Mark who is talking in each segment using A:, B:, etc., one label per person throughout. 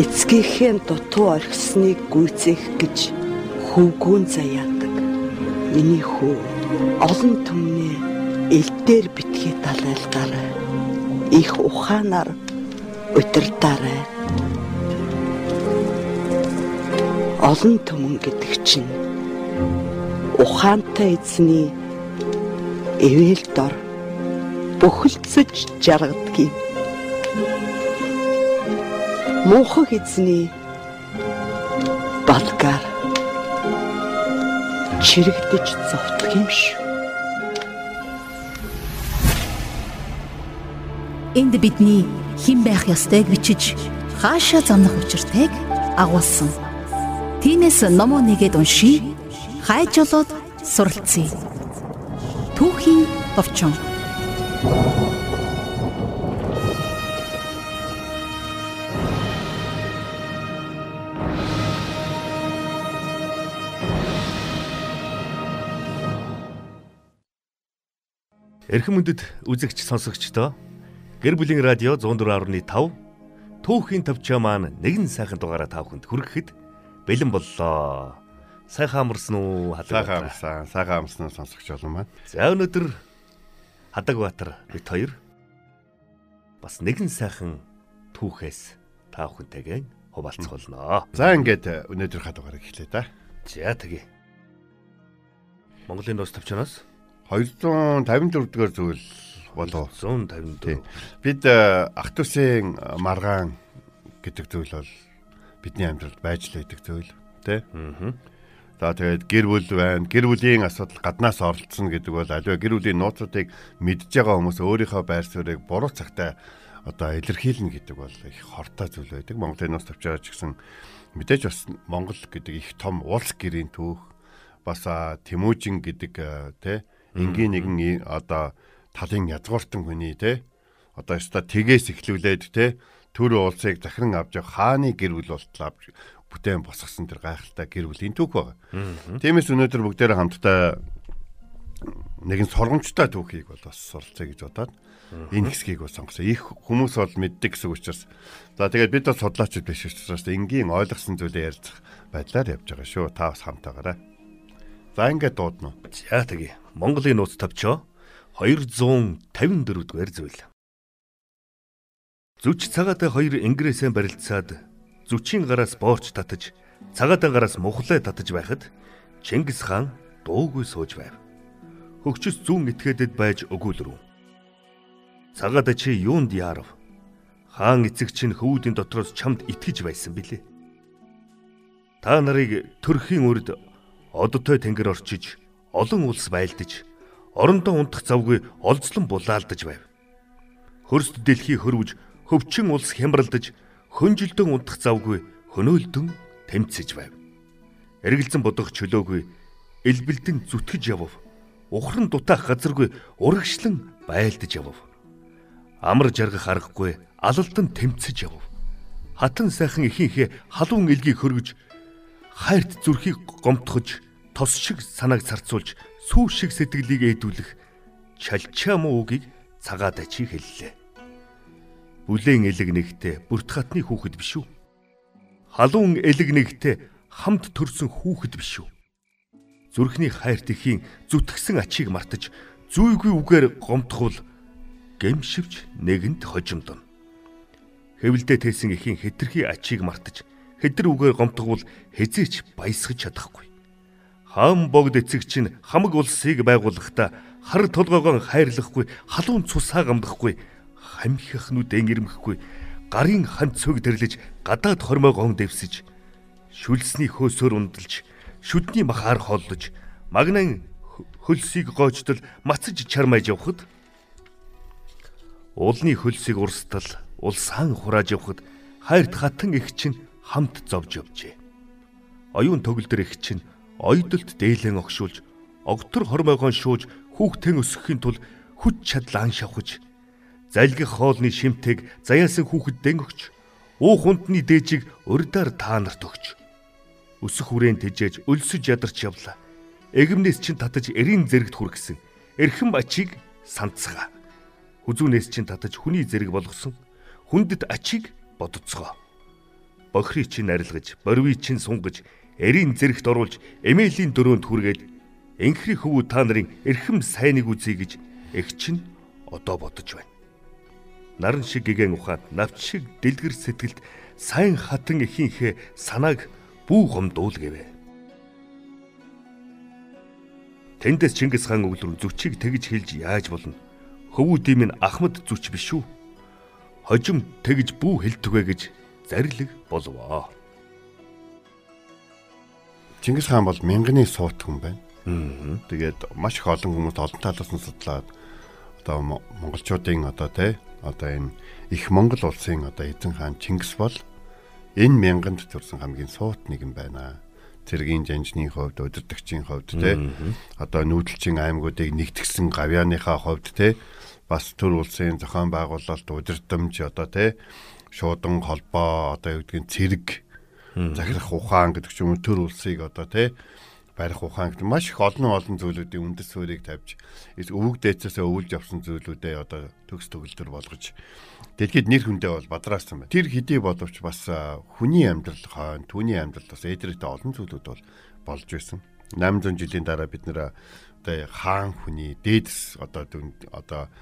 A: эцгийнхээ дутуу орхисныг гүйцээх гэж хөвгүүн заяадаг. Миний хүү олон түмнээ элдээр битгий далайлгаарай. Их ухаанаар удирдаарай. Олон түмэн гэдэг чинь ухаантай эзний эвэл дор бөхөлцөж жаргадгийг муухай эзний балгаар чирэгдэж зовтгох юм шүү.
B: Энд бидний хэн байх ёстойг бичиж хаашаа замнах учиртайг агуулсан. Тинээс номоо нэгэд уншия. Хайж болоод суралцъя. Түүхийн товчон.
C: Эрхэм мөндөд үзэгч сонсогчдоо гэр бүлийн радио 104.5 түүхийн төвчөө маань нэгэн сайхан дугаараа тав хүнд хүрэхэд бэлэн боллоо. Сайхан амарсан уу?
D: Сайхан амарсан. Сайхан амарсан сонсогч олон маань.
C: За өнөөдөр Хадагбаатар бит хоёр бас нэгэн сайхан түүхээс тав хүнтэйгээ хуваалцахолноо.
D: За ингээд өнөөдрийнхаа дугаарыг эхлэе да.
C: За тэгье. Монголын нус төвчнөөс
D: 254 дугаар зүйл болов
C: 154.
D: Бид ах トゥ усын маргаан гэдэг зүйл бол бидний амьдралд байж л байдаг зүйл тий. Аа. За тэгээд гэр бүл байна. Гэр бүлийн асуудал гаднаас оролцсон гэдэг бол аливаа гэр бүлийн нууцуудыг мэдж байгаа хүмүүс өөрийнхөө байр суурийг буруу цагтаа одоо илэрхийлнэ гэдэг бол их хортой зүйл байдаг. Монголын нууц тавьж байгаа ч гэсэн мэдээж бас Монгол гэдэг их том улс гэрийн түүх бас Тэмүүжин гэдэг тий энгийн нэгэн одоо талын язгууртан хүний те одоо ёстой тгээс эхлүүлээд те төр уулсыг захиран авч явах хааны гэр бүл болтол авч бүтээн босгосон тэр гайхалтай гэр бүлийн түүх байна. Тиймээс өнөөдөр бүгдээрээ хамтдаа нэгэн сургамжтай түүхийг бол бас суралцъя гэж бодоод энэ хэсгийг бас сонгосон. Их хүмүүс бол мэддэг гэсэн учраас за тэгээд бид бас судлаачид биш учраас энгийн ойлгосон зүйлээ ярьцах байдлаар явж байгаа шүү. Та бас хамтаагаарай. За ингээд дуудана.
C: За тэгье. Монголын нууц товчоо 254 дугаар зүйл. Зүч цагаатай хоёр ингрэсээ барилцаад зүчийн гараас боорч татаж цагаатай гараас мухлаа татаж байхад Чингис хаан дуугүй сууж байв. Хөгчөс зүүн этгээдэд байж өгүүлрүү. Цагаатай чи юунд яарав? Хаан эцэг чинь хөвүүдийн дотроос чамд итгэж байсан билээ. Та нарыг төрхийн үрд одтой тэнгэр орчиж олон улс байлдаж орондоо унтах завгүй олзлон булаалдаж байв. Хөрст дэлхий хөрвж хөвчин улс хямралдаж хөнжилдөн унтах завгүй хөнөөлдөн тэмцэж байв. Эргэлзэн бодох чөлөөгүй элбэлдэн зүтгэж явв. Ухран дутаах газаргүй урагшлан байлдаж явв. Амар жаргах аргагүй алалдан тэмцэж явв. Хатан сайхан ихийнхээ халуун элгийг хөргөж хайрт зүрхийг гомтгож тос шиг санааг сарцуулж сүү шиг сэтгэлийг ээдүүлэх чалчаам үгийг цагаад ачи хэллээ. Бүлээн элэг нэгтээ бүрт хатны хүүхэд биш үү? Халуун элэг нэгтээ хамт төрсөн хүүхэд биш үү? Зүрхний хайрт ихийн зүтгсэн ачийг мартаж зүйгүй үгээр гомдохвол гэмшивч нэгэнт хожимдоно. Хэвлдээ тээсэн ихийн хэтэрхий ачийг мартаж хэдэр үгээр гомдохвол хизээч баясгаж чадахгүй. Хаан богд эцэг чинь хамаг улсыг байгуулахдаа хар толгоогоо хайрлахгүй, халуун цусаа гамдахгүй, хамхих нүдэн ирмэхгүй, гарын хан цөг дэрлэж гадаад хормоогоо дэвсэж, шүлсний хөөсөөр ундалж, шүдний махаар холлож, магнан хөлсийг гоочтол мацаж чармайж явхад уулны хөлсийг урстал улсаан хурааж явхад хайрт хатан их чинь хамт зовж явжээ. Оюун тогл дээр их чинь ойдолт дээлэн огшуулж, огтор хормойгоо шууж хүүхдэн өсөхийн тулд хүч чадлаа шавхаж, залгих хоолны шимтэг заяасан хүүхэд дэн өгч, уу хундны дээжийг урдаар та нарт өгч. Өсөх хүрээн тэжээж өлсөж ядарч явлаа. Эгэмнээс чин татаж эрийн зэрэгт хүргэсэн. Эрхэм ачийг санацгаа. Хүзүүнээс чин татаж хүний зэрэг болгосон. Хүндэт ачийг бодоцгоо бохрыг чинь арилгаж, борвыг чинь сунгаж, эрийн зэрэгт оруулж, эмээлийн дөрөөнд хүргээд энхри хөвгүү та нарын эрхэм сайныг үзье гэж эгч нь одоо бодож байна. Наран шиг гэгэн ухаанд навч шиг дэлгэр сэтгэлд сайн хатан ихийнхээ санааг бүү гомдуул гэвэ. Тэндээс Чингис хаан өглөр зүчийг тэгж хэлж яаж болно? Хөвүүдийн минь Ахмад зүч биш үү? Хожим тэгж бүү хэлтүгэ гэж зарлиг болвоо.
D: Чингис хаан бол мянганы суут хүн байна. Аа. Тэгээд маш их олон хүмүүс олон талаас нь судлаад одоо монголчуудын одоо тий одоо энэ их монгол улсын одоо эзэн хаан Чингис бол энэ мянганд төрсэн хамгийн суут нэгэн байна. Цэргийн жанжны хувьд, өдөртөгчийн хувьд тий одоо нүүдэлчин аймагуудыг нэгтгсэн гавьяаныхаа хувьд тий бас төр улсын зохион байгуулалт удирдамж одоо тий шуудан холбоо одоо юу гэдгийг цэрэг захирах ухаан гэдэг ч юм уу төр улсыг одоо тий барих ухаан гэдэг маш их олон олон зүйлүүдийн үндэс суурийг тавьж өвөг дээцээсээ өвлж авсан зүйлүүдээ одоо төгс төгөлдөр болгож дэлхийд нэр хүндээ бол бадраасан байна. Тэр хэдий боловч бас хүний амьдрал хойно түүний амьдрал бас эдрэхтэй олон зүйлүүд бол болж байсан. 800 жилийн дараа бид нэр одоо хаан хүний дээдэс одоо одоо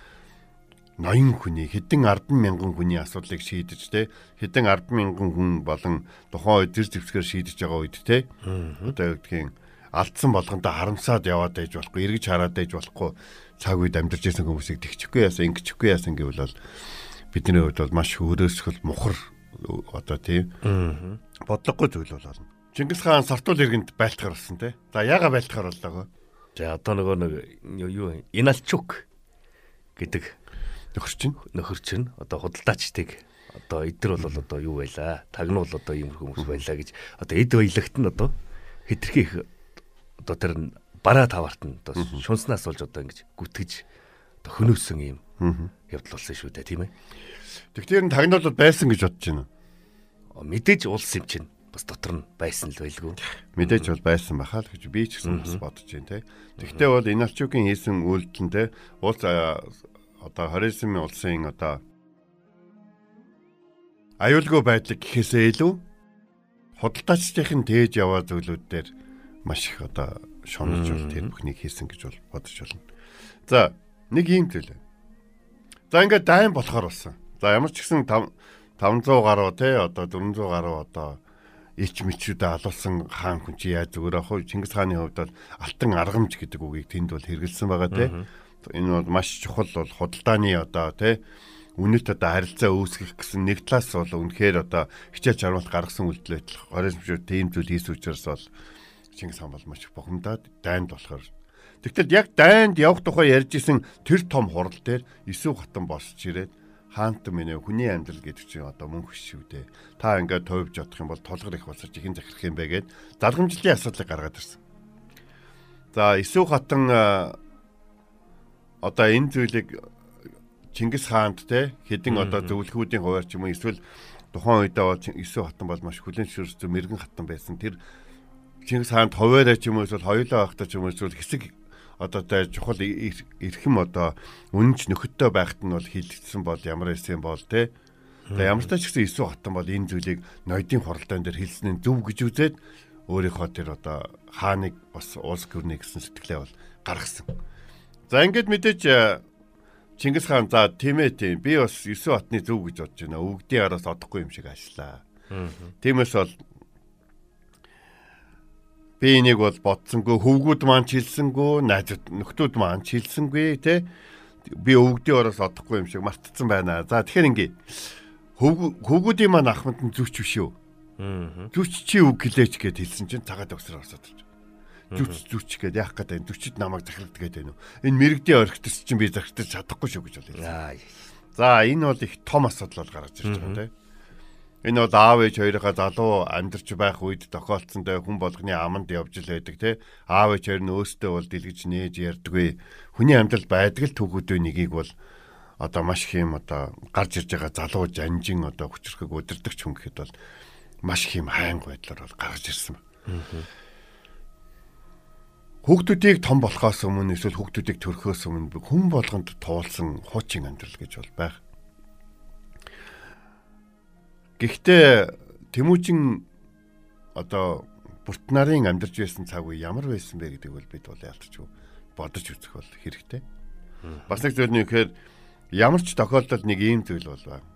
D: ноён хүний хэдэн ардан мянган хүний асуудлыг шийдэж те хэдэн ардан мянган хүн болон тухайн үед зэр зэвсгээр шийдэж байгаа үед те одоо юу гэдгийг алдсан болгонтой харамсаад яваад байж болохгүй эргэж хараад байж болохгүй цаг үед амьдарч байсан хүмүүсийг тэгчихгүй яасан ингэчихгүй яасан гэвэл бол бидний хувьд бол маш өрөөсгөл мухар одоо тийм бодлогогүй зүйл болно. Чингис хаан сартуул иргэнд байлтахаар болсон те. За яга байлтахаар боллоо.
C: За одоо нөгөө нэг юу Иналчук гэдэг
D: нөхөр чинь
C: нөхөр чинь одоо худалдаачдыг одоо эдгэр бол одоо юу байла? Тагнуул одоо ийм хүмүүс байлаа гэж. Одоо эд баялагт нь одоо хитрхи их одоо тэр бараа таварт нь одоо шунснаас болж одоо ингэж гүтгэж одоо хөнөөсөн ийм явдал болсон шүү дээ тийм ээ.
D: Тэгэхээр тагнуулууд байсан гэж бодож байна.
C: Мэдээж улс юм чинь. Бас дотор нь байсан л байлгүй.
D: Мэдээж бол байсан бахаа л гэж би ч гэсэн бас бодож байна те. Тэгвэл бол Иналчукийн хийсэн үйлдэл нь те улс одоо хоризмын улсын одоо аюулгүй байдлыг гэхээсээ илүү худалдаачдын тээж яваа зүйлүүд дээр маш их одоо шунаж бол тэр бүхнийг хийсэн гэж бол бодож байна. За нэг юм зүйл. За ингээд дайн болохоор болсон. За ямар ч гэсэн 500 гаруй те одоо 400 гаруй одоо ич мичүүдээ алуулсан хаан хүн чи яаж зүгээр ах вэ? Чингис хааны хувьд бол алтан аргамж гэдэг үгийг тэнд бол хэрэгэлсэн байгаа те энэ бол маш чухал бол худалдааны одоо тий үнэт одоо харилцаа үүсгэх гэсэн нэг талаас бол үнэхээр одоо хичээл чармалт гаргасан үйлдэл байтал хоризм шүү тийм зүйл хийсэн учраас бол Чингис хаан бол маш бухимдаад дайнд болохоор Тэгтэл яг дайнд явах тухай ярьж исэн тэр том хурал дээр Исүү хатан босч ирээд хаант минь хүний амьдрал гэдэг чинь одоо мөнх шүү дээ. Та ингээд тойвж бодох юм бол толгор их болсож ихэн захирах юм бэ гэд залгамжлалын асуудлыг гаргаад ирсэн. За Исүү хатан одоо энэ зүйлийг Чингис хаанд те хэдин одоо зөвлөхүүдийн хуваар ч юм уу эсвэл тухайн үедээ бол Эсүү хатан бол маш хүлэн зөвшөөрсөн мэрэгэн хатан байсан. Тэр Чингис хаанд хуваараа ч юм уу эсвэл хоёулаа байхдаа ч юм уу эсвэл хэсэг одоо тэ чухал эрхэм одоо үнэнч нөхөдтэй байхад нь бол хилдсэн бол ямар эсэн бол те. Тэгээ ямар ч гэсэн Эсүү хатан бол энэ зүйлийг ноёдын хуралдаан дээр хэлсэн нь зөв гэж үзээд өөрийнхөө тэр одоо хааныг бас улс гүрнэ гэсэн сэтгэлээ бол гаргасан. За ингээд мэдээж э, Чингис хаан за тийм ээ тийм би бас 9 батны зөв гэж бодож байна. Өвгдийн араас одохгүй юм шиг ажиллаа. Тиймээс бол би энийг бол бодсонгүй хөвгүүд маань чилсэнгүй найзууд нөхдүүд маань чилсэнгүй те би өвгдийн араас одохгүй юм шиг мартцсан байна. За тэгэхээр ингээ хөвгүүдийн маань ахмад нь зүвч биш үү? Зүвч чи үг гэлээч гэд хэлсэн чинь цагаад өгсөр орсод зүвч зүвч гээд яах гэдэг зүвчд намайг захирагддаг гэдэг нь. Энэ мэрэгдийн орхитос чинь би захирагдаж чадахгүй шүү гэж болоо. За энэ бол их том асуудал бол гаргаж ирж байгаа тийм. Энэ бол аав ээж хоёроо залуу амьдарч байх үед тохиолдсонтой хүн болгоны аманд явж л байдаг тий. Аав ээж хоёр нь өөстөө бол дэлгэж нээж ярьдаггүй. Хүний амьдрал байдаг л түүхүүдийн нэгийг бол одоо маш их юм одоо гарч ирж байгаа залуу жанжин одоо хүчрхэг өдөрдөгч хүн гэхэд бол маш их юм хайнг байдлаар бол гарч ирсэн байна. Хүүхдүүдийг том болохоос өмнө эсвэл хүүхдүүдийг төрөхөөс өмнө хүн болгонд туулсан хуучин амьдрал гэж бол байх. Гэхдээ Тэмүүжин одоо бүрт нарын амьдарч байсан цаг үе ямар байсан бэ гэдэг бол бид бол ялтч бодож үзэх бол хэрэгтэй. Бас нэг зүйл нь ихээр ямар ч тохиолдолд нэг ийм зүйл бол байна.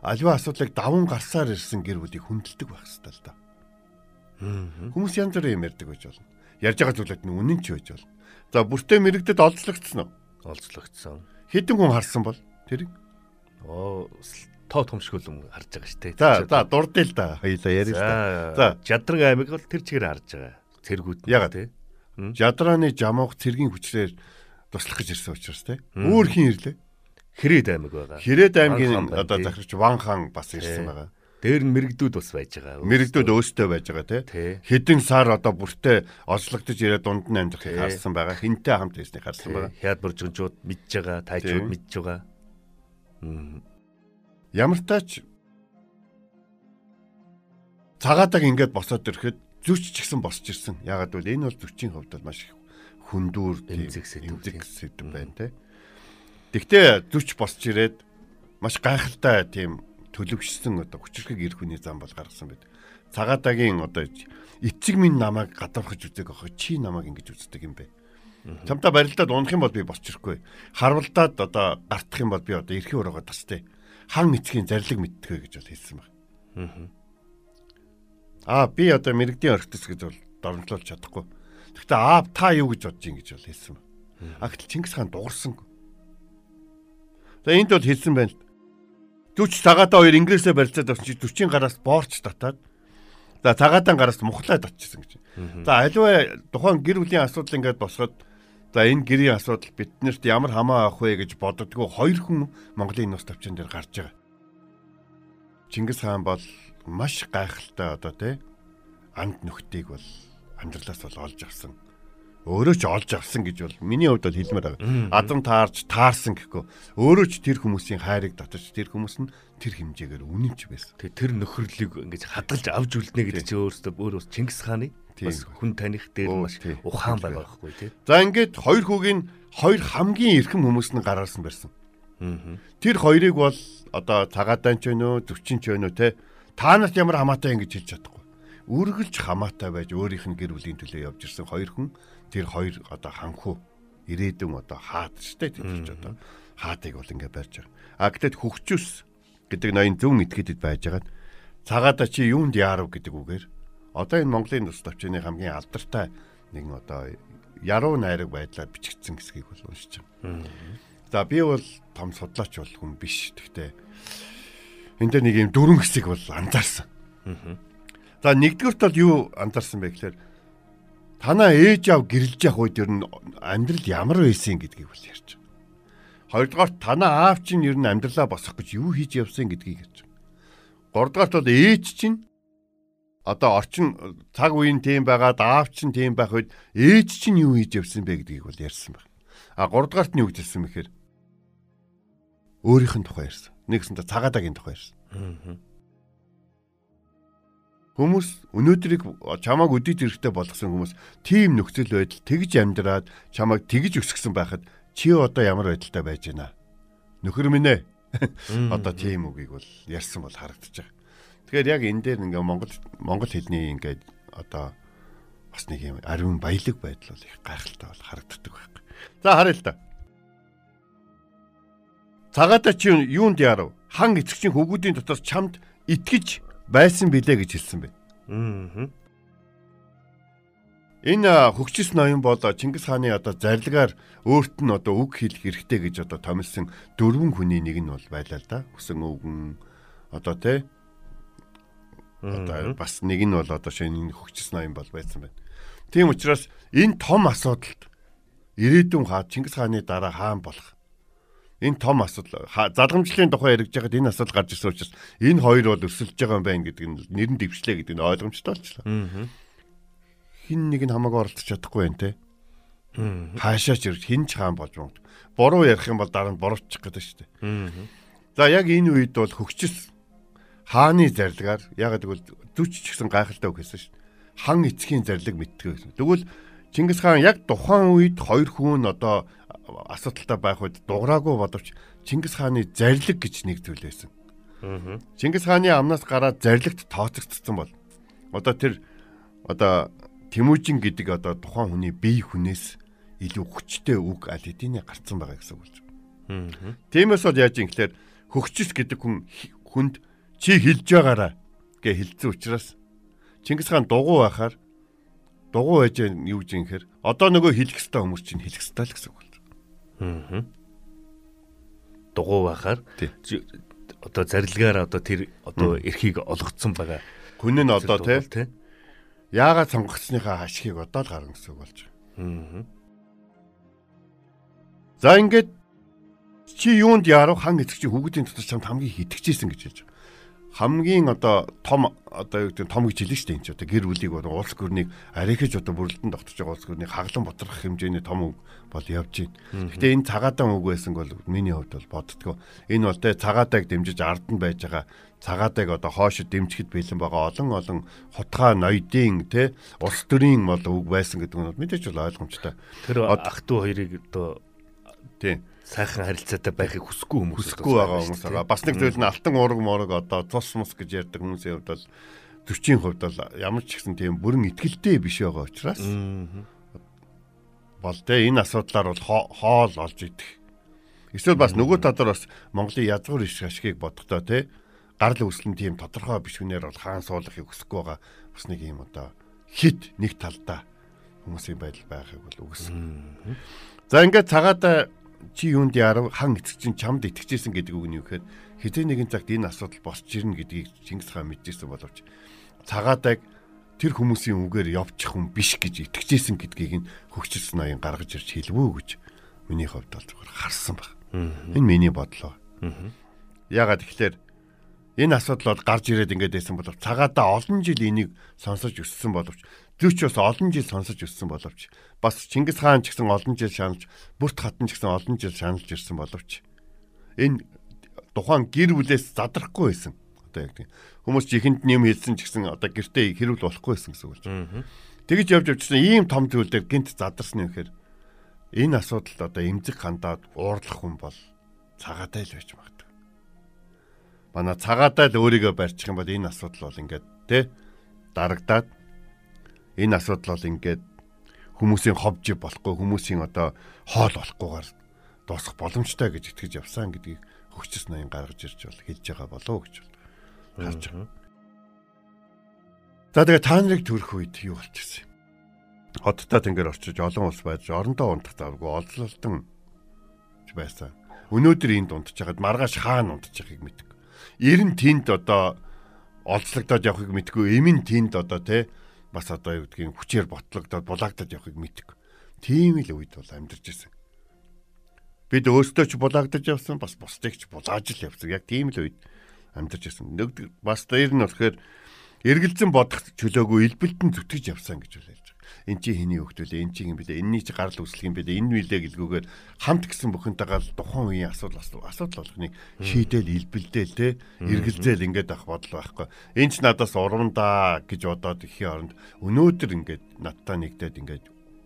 D: Аливаа асуудлыг даван гарсаар ирсэн гэр бүлийг хүндэлдэг байх хэрэгтэй л да. Хүмүүс янз бүрийн юм ярьдаг байж болно. Ярьж байгаа зүйлүүд нь үнэн ч байж болно. За бүртээ мэрэгдэд олзлогдсон уу?
C: олзлогдсон.
D: Хэдэн хүн харсан бол тэрийг?
C: Оо тоо томшгөлм харж байгаа шүү дээ.
D: За за дурдъя л да. Хоёлаа ярив л да.
C: За жадраг аймаг бол тэр чигээр харж байгаа. Цэргүүд
D: Ягаад те? Жадрааны жамуух цэргийн хүчрээр туслах гэж ирсэн учраас те. Өөр хин ирлээ.
C: Хэрээд аймаг байгаа.
D: Хэрээд аймгийн одоо захирч Ван хаан бас ирсэн байгаа.
C: Дээр нь мэрэгдүүд бас байж байгаа.
D: Мэрэгдүүд өөстэй байж байгаа.
C: Тий.
D: Хэдэн сар одоо бүртээ олзлогдож ирээд дунд нь амьдрах
C: Тий.
D: харсан байгаа. Хинтээ хамт ирснийг харсан байгаа.
C: Хяад буржигчуд мэдж байгаа,
D: Тий.
C: тайчууд мэдж байгаа.
D: Ямар тач цагаадаг ингээд босоод ирэхэд зүч ч гэсэн босч ирсэн. Ягаад гэвэл энэ бол зүчийн хувьд бол маш их хүндүүр
C: Эмзэг сэдв,
D: байна те. Тэгтээ зүч босч ирээд маш гайхалтай тийм төлөвшсөн одоо хүчрхэг ирэх хүний зам бол гаргасан байд. Цагаадагийн одоо эцэг минь намайг гадуурхаж үздэг охоо чи намайг ингэж үздэг юм бэ. Чамтай барилдаад унах юм бол би босч ирэхгүй. Харвалдаад одоо гартах юм бол би одоо эрхийн өрөөгөө тастай. Хан эцгийн зарлиг мэдтгэе гэж бол хэлсэн баг. Аа би одоо мэрэгдийн орхитос гэж бол дормжлуулж чадахгүй. Гэхдээ аа та юу гэж бодож ин гэж бол хэлсэн. А гэтэл Чингис хаан дуурсан. За энд бол хэлсэн байна л. Зүч цагаатаа хоёр инглисээр барилцаад авсан чи 40 гараас боорч татаад за цагаатан гараас мухлаад очсон гэж. За аливаа тухайн гэр бүлийн асуудал ингээд босгоод за энэ гэрийн асуудал биднэрт ямар хамаа авах вэ гэж боддгоо хоёр хүн Монголын нус тавчсан дээр гарч байгаа. Чингис хаан бол маш гайхалтай одоо тий анд нөхдийг бол амьдралаас бол олж авсан. Өөрөө ч олж авсан гэж бол миний хувьд бол хэлмээр байгаа. Азам таарч таарсан гэхгүй. Өөрөө ч тэр хүмүүсийн хайрыг татаж тэр хүмүүс нь тэр хэмжээгээр үнэнч байсан.
C: Тэгээ тэр нөхөрлөгийг ингэж хадгалж авч үлднэ гэдэг чинь өөрөөсөө өөр бас Чингис хааны бас хүн таних дээр маш ухаан байгаа байхгүй тий.
D: За ингээд хоёр хүүгийн хоёр хамгийн эрхэм хүмүүс нь гараарсан барьсан. Тэр хоёрыг бол одоо цагаадаан ч вэ нөө төвчин ч вэ нөө те та нарт ямар хамаатай ингэж хэлж чадахгүй. Үргэлж хамаатай байж өөрийнх нь гэр бүлийн төлөө явж ирсэн хоёр хүн тэр хоёр одоо ханху ирээдүйн одоо хаад штэ тэр ч одоо хаадыг бол ингэ барьж байгаа. А гэтэл хөгчөс гэдэг ноён зөв итгэдэд байж байгаа. Цагаадаа чи юунд яарав гэдэг үгээр одоо энэ Монголын тус төвчний хамгийн алдартай нэгэн одоо яруу найраг байдлаар бичигдсэн хэсгийг бол уншиж байгаа. За би бол том судлаач бол хүн биш. Гэхдээ энэ дээр нэг юм дөрвөн хэсэг бол анзаарсан. За нэгдүгürt бол юу анзаарсан бэ гэхээр танаа ээж аав гэрэлж явах үед ер нь амьдрал ямар байсан гэдгийг бол ярьж байгаа. Хоёрдугаар танаа аав чинь ер нь амьдралаа босгох гэж юу хийж явсан гэдгийг ярьж байгаа. Гуравдугаарт бол ээж чинь одоо орчин цаг үеийн тийм байгаад аав чинь тийм байх үед ээж чинь юу хийж явсан бэ гэдгийг бол ярьсан байна. А гуравдугаарт нь юу гэж хэлсэн бэхээр өөрийнх нь тухай ярьсан. Нэгсэнтэй цагаадагийн тухай ярьсан. Хүмүүс өнөөдрийг чамааг өдөрт эрэхтэй болгосон хүмүүс тийм нөхцөл байдал тэгж амьдраад чамааг тэгж өсгсөн байхад чи одоо ямар байдалтай байж байна? Нөхөр минь ээ. Одоо тийм үгийг бол ярьсан бол харагдаж байгаа. Тэгэхээр яг энэ дээр ингээ Монгол монгол хэлний ингээ одоо бас нэг юм ариун баялаг байдал бол их гайхалтай бол харагддаг байхгүй. За харъя л та. Цагаатаа чи юунд ярав? Хан эцэгчийн хөвгүүдийн дотор чамд итгэж байсан билээ гэж хэлсэн бэ.
C: Аа.
D: Энэ хөгжис ноён бол Чингис хааны одоо зарлагаар өөрт нь одоо үг хэлэх хэрэгтэй гэж одоо томилсон дөрвөн хүний нэг нь бол байлаа л да. Хүсэн өвгөн одоо те одоо бас нэг нь бол одоо шинэ хөгжис ноён бол байсан байна. Тийм учраас энэ том асуудалд ирээдүйн хаа Чингис хааны дараа хаан болох энэ том асуудал залгамжлалын тухай яригж байгаад энэ асуудал гарч ирсэн учраас энэ хоёр бол өрсөлдөж байгаа юм байна гэдэг нь нэрэн дэвшлээ гэдэг нь ойлгомжтой болчихлоо.
C: Аа.
D: Хин нэг нь хамаагүй оролцож чадахгүй байх те. Хаашаач ирж хин ч хаан болж магад. Буруу ярих юм бол дараа нь буруутчих гэдэг шүү дээ.
C: Аа.
D: За яг энэ үед бол хөгчс хааны зарлагаар яг гэвэл зүч ч гэсэн гайхалтай үг хэлсэн шүү. Хан эцгийн зарлиг мэдтгэв гэсэн. Тэгвэл Чингис хаан яг тухайн үед хоёр хүн одоо асуудалтай байх үед дуграагүй боловч Чингис хааны зарлиг гэж нэг зүйл байсан. Чингис хааны амнаас гараад зарлагт тооцогдсон бол одоо тэр одоо Тэмүүжин гэдэг одоо тухайн хүний бие хүнээс илүү хүчтэй үг аль хэдийн гарцсан байгаа гэсэн үг байна. Тиймээс бол яаж юм гэхээр хөгчс гэдэг хүн хүнд чи хэлж байгаараа гэж хэлсэн учраас Чингис хаан дугуй байхаар дугуй байж юу гэж юм хэр одоо нөгөө хэлэх хэвээр хүмүүс чинь хэлэх хэвээр л гэсэн үг.
C: Аа. Дугуй байхаар одоо зарилгаар одоо тэр одоо эрхийг олгоцсон байгаа.
D: Хүн нь одоо тий яагаад сонгогдсныхаа ашигыг одоо л гарна гэсэн үг болж байна. Аа. За ингээд чи юунд яруу хан эцэг чи хүүхдийн дотор чамд хамгийн хитгэжсэн гэж хэлж байгаа. Хамгийн одоо том одоо юу гэдэг том гэж хэлнэ шүү дээ энэ ч одоо гэр бүлийг бол улс гүрнийг арихиж одоо бүрэлдэн тогтож байгаа улс гүрнийг хаглан ботрох хэмжээний том үг бол явж байна. Гэхдээ энэ цагаадан үг байсан бол миний хувьд бол боддгоо. Энэ бол тэ цагаатайг дэмжиж ард нь байж байгаа цагаатайг одоо хоошид дэмжихэд бэлэн байгаа олон олон хутгаа ноёдын тэ улс төрийн бол үг байсан гэдэг нь мэдээж бол ойлгомжтой.
C: Тэр ах トゥ хоёрыг одоо
D: Тийм.
C: Сайхан харилцаатай байхыг хүсэхгүй хүмүүс
D: хүсэхгүй байгаа хүмүүс байгаа. Бас нэг зүйл нь алтан уураг морог одоо цус мус гэж ярьдаг хүмүүсийн хувьд бол 40-ийн хувьд бол ямар ч гэсэн тийм бүрэн ихтгэлтэй биш байгаа учраас бол тэ энэ асуудлаар бол хоол олж идэх. Эсвэл бас нөгөө талаар бас Монголын язгуур иш ашгийг бодохдоо тэ гарал үүслэн тийм тодорхой бишгүнээр бол хаан суулгахыг хүсэхгүй байгаа бас нэг юм одоо хит нэг талдаа хүмүүсийн байдал байхыг бол үгүйсэн. За ингээд цагаатаа чи юунд ярав хан эцэг чинь чамд итгэжсэн гэдэг үг нь юу гэхээр хэзээ нэгэн цагт энэ асуудал босч ирнэ гэдгийг Чингис хаан мэдчихсэн боловч цагаадаг тэр хүмүүсийн үгээр явчих хүн биш гэж итгэжсэн гэдгийг нь хөгжсөн аян гаргаж ирж хэлвүү гэж миний хувьд бол зүгээр харсан баг. Энэ миний бодлоо. Ягаад тэгэхээр энэ асуудал бол гарч ирээд ингээд байсан боловч цагаатаа олон жил энийг сонсож өссөн боловч Зүүч бас олон жил сонсож өссөн боловч бас Чингис хаан ч гэсэн олон жил шаналж, бүрт хатан ч гэсэн олон жил шаналж ирсэн боловч энэ тухайн гэр бүлээс задрахгүй байсан. Одоо яг тийм. Хүмүүс чихэнд нэм хэлсэн ч гэсэн одоо гэртээ хэрүүл болохгүй байсан гэсэн үг болж. Тэгэж явж явжсэн ийм том зүйл дээр гинт задарсны гэхээр энэ асуудалд одоо эмзэг хандаад уурлах хүн бол цагаатай л байж магадгүй. Манай цагаатай л өөрийгөө барьчих юм бол энэ асуудал бол ингээд тэ дарагдаад энэ асуудал бол ингээд хүмүүсийн ховж болохгүй хүмүүсийн одоо хоол болохгүйгээр дуусах боломжтой гэж итгэж явсан гэдгийг хөгчс ноён гаргаж ирж бол хэлж байгаа болов гэж харж байгаа. За тэгээ та нарыг төрөх үед юу болчихсон юм? Хоттой тэнгэр орчиж олон улс байж орондоо унтах завгүй олзлолтон байсан. Өнөөдөр энд унтж хагаад маргааш хаана унтж байгааг мэдгүй. Ер нь тэнд одоо олзлогдоод явахыг мэдгүй. Эмэн тэнд одоо те бас одоо юу гэдгийг хүчээр ботлогдоод булаагдаад явахыг мэддэг. Тийм л үед бол амьдарч ирсэн. Бид өөрсдөө ч булаагдаж явсан бас бусдыг ч булааж л явсан. Яг тийм л үед амьдарч ирсэн. Нэг бас дээр нь болохоор эргэлзэн бодох чөлөөгүй илбэлтэн зүтгэж явсан гэж байгаа. Эн чи хэний хөвгтөлээ, эн чи юм бэлээ, энэний чи гарал үүслэх юм бэлээ, энэ мэлээ гэлгүүгээр хамт гисэн бүхэнтэйгээ тухайн үеийн асуудал асуудал болгоныг шийдэл илбэлдээл те эргэлзээл ингээд авах бодол байхгүй. Энд ч надаас урандаа гэж бодоод ихийн оронд өнөөдөр ингээд надтай нэгдээд ингээд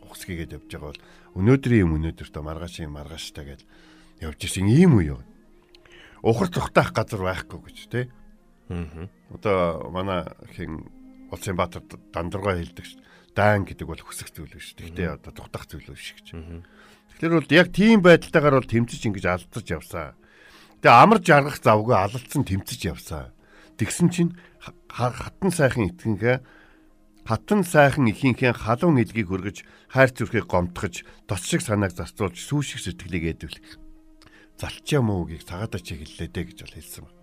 D: ухсгийгээд явж байгаа бол өнөөдрийн юм өнөөдөртөө маргааш юм маргааштай гэж явж ирсэн ийм үе юу. Ухар цухтаах газар байхгүй гэж те. Аа. Одоо манай хин Улсын Баатар Дандргаа хэлдэг шүү даан гэдэг бол хүсэх зүйл биш. Тэгтээ одоо дутах зүйл биш гэж. Тэгэхээр бол яг тийм байдалтайгаар бол тэмцэж ингэж алдаж явсаа. Тэгээ амар жаргах завгүй алалцсан тэмцэж явсаа. Тэгсэн чинь хатан сайхан итгэнхээ хатан сайхан ихийнхээ халуун илгийг хөргөж хайр зүрхийг гомтгож тос шиг санааг зарцуулж сүүших сэтгэлийг ээдвэлэх. Залчаа муугийг цагаатаа чиглэлээ дэ гэж бол хэлсэн байна